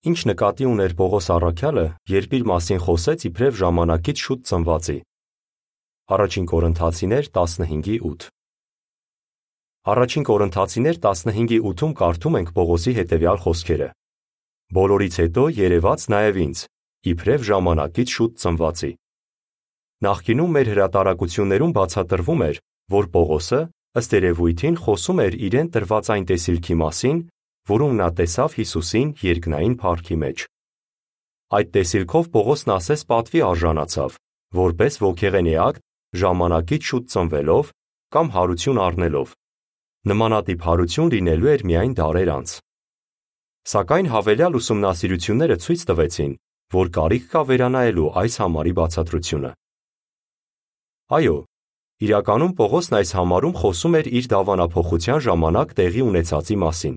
Ինչ նկատի ուներ Պողոս Առաքյալը, երբ իր մասին խոսեց իբրև ժամանակից շուտ ծնվածի։ Առաջին Կորինթացիներ 15:8 Առաջին Կորինթացիներ 15:8-ում կարդում ենք Պողոսի հետևյալ խոսքերը. Բոլորից հետո երևաց նաև ինձ, իբրև ժամանակից շուտ ծնվածի։ Նախկինում մեր հրատարակություններում բացատրվում էր, որ Պողոսը, ըստ երևույթին, խոսում էր իրեն տրված այն տեսիլքի մասին, որում նա տեսավ Հիսուսին երկնային փառքի մեջ։ Այդ տեսիլքով Պողոսն ասես պատվի արժանացավ, որպես ոգեղենի ակտ ժամանակից շուտ ծնվելով կամ հարություն առնելով։ Նմանատիպ հարություն լինելու էր միայն դարեր անց։ Սակայն հավելյալ ուսումնասիրությունները ցույց տվեցին, որ կարիք կա վերանայելու այս համարի բացատրությունը։ Այո, իրականում Պողոսն այս համարում խոսում էր իր դավանափոխության ժամանակ տեղի ունեցածի մասին։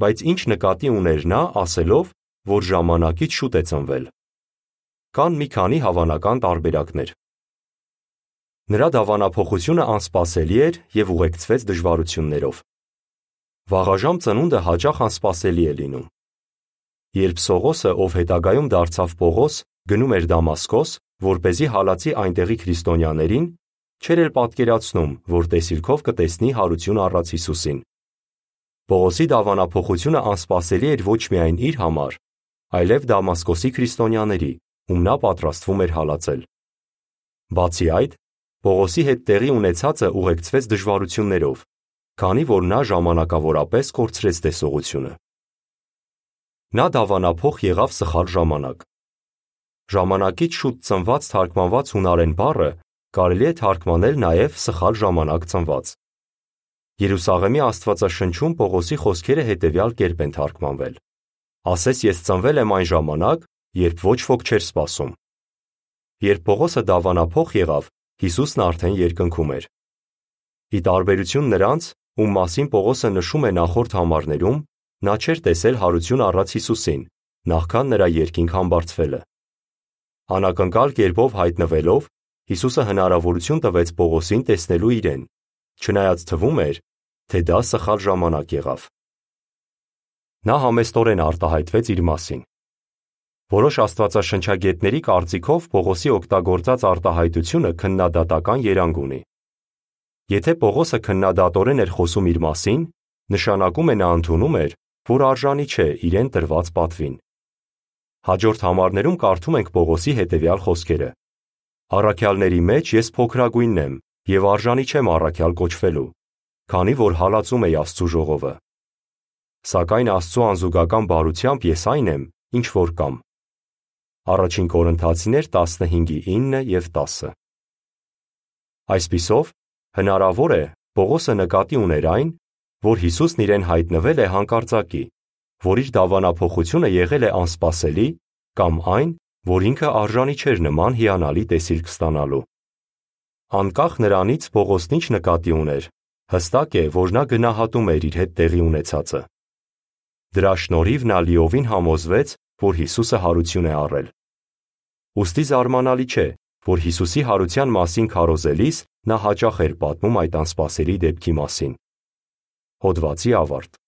Բայց ինչ նկատի ուներ նա, ասելով, որ ժամանակից շուտ է ծնվել։ Կան մի քանի հավանական տարբերակներ։ Նրա դավանափոխությունը անսպասելի էր եւ ուղեկցվեց դժվարություններով։ Վաղաժամ ծնունդը հաճախ անսպասելի է լինում։ Երբ Սողոսը, ով հետագայում դարձավ Պողոս, գնում էր Դամասկոս, որ เป զի հալածի այնտեղի քրիստոնյաներին, չէր էլ պատկերացնում, որ տեսիլքով կտեսնի հարություն առած Հիսուսին։ Պողոսի դավանափոխությունը անսպասելի էր ոչ միայն իր համար, այլև Դամասկոսի քրիստոնյաների, ում նա պատրաստվում էր հալածել։ Բացի այդ, Պողոսի հետ տեղի ունեցածը ուղեկցվեց դժվարություններով, քանի որ նա ժամանակավորապես կորցրեց տեսողությունը։ Նա դավանափոխ եղավ սխալ ժամանակ։ Ժամանակից շուտ ծնված թարգմանված հունարեն բառը կարելի է թարգմանել նաև սխալ ժամանակ ծնված։ Երուսաղեմի Աստվածաշնչում Պողոսի խոսքերը հետևյալ կերպ են թարգմանվել. Ասես ես ծնվել եմ այն ժամանակ, երբ ոչ ոք չէր սպասում։ Երբ Պողոսը դավանափոխ եղավ, Հիսուսն արդեն երկնքում էր։ Ի տարբերություն նրանց, ում մասին Պողոսը նշում է նախորդ համարներում, նա չէր տեսել հարություն առած Հիսուսին, նախքան նրա երկինք համբարձվելը։ Անակնկալ կերպով հայտնվելով, Հիսուսը հնարավորություն տվեց Պողոսին տեսնելու իրեն, չնայած թվում էր, թե դա սխալ ժամանակ եղավ։ Նա համեստորեն արտահայտվեց իր մասին։ Որոշ աստվածաշնչագետների կարծիքով Պողոսի օգտագործած արտահայտությունը քննադատական երանգ ունի։ Եթե Պողոսը քննադատորեն էր խոսում իր մասին, նշանակում է նա ընդունում էր, որ արժանի չէ իրեն տրված պատվին։ Հաջորդ համարներում կարդում ենք Պողոսի հետևյալ խոսքերը. Առաքյալների մեջ ես փոքրագույնն եմ եւ արժանի չեմ առաքյալ կոչվելու, քանի որ հալածում էի Աստծո ժողովը։ Սակայն Աստծո անզուգական բարությամբ ես այն եմ, ինչ որ կամ։ Առաջին Կորինթացիներ 15:9 եւ 10։ Այսպիսով, հնարավոր է Պողոսը նկատի ուներ այն, որ Հիսուսն իրեն հայտնվել է հանկարծակի, որ իր դավանափոխությունը եղել է անսպասելի, կամ այն, որ ինքը արժանի չէր նման հիանալի տեսիլք ստանալու։ Անկախ նրանից Պողոսն ինչ նկատի ուներ, հստակ է, որ նա գնահատում էր իր հետ տեղի ունեցածը։ Դրա շնորհիվ նա լիովին համոզվեց, որ Հիսուսը հարություն է առել։ Ոստի զարմանալի չէ, որ Հիսուսի հարության մասին քարոզելիս նա հաճախ էր պատմում այդ անսպասելի դեպքի մասին։ Հոդվացի ավարտ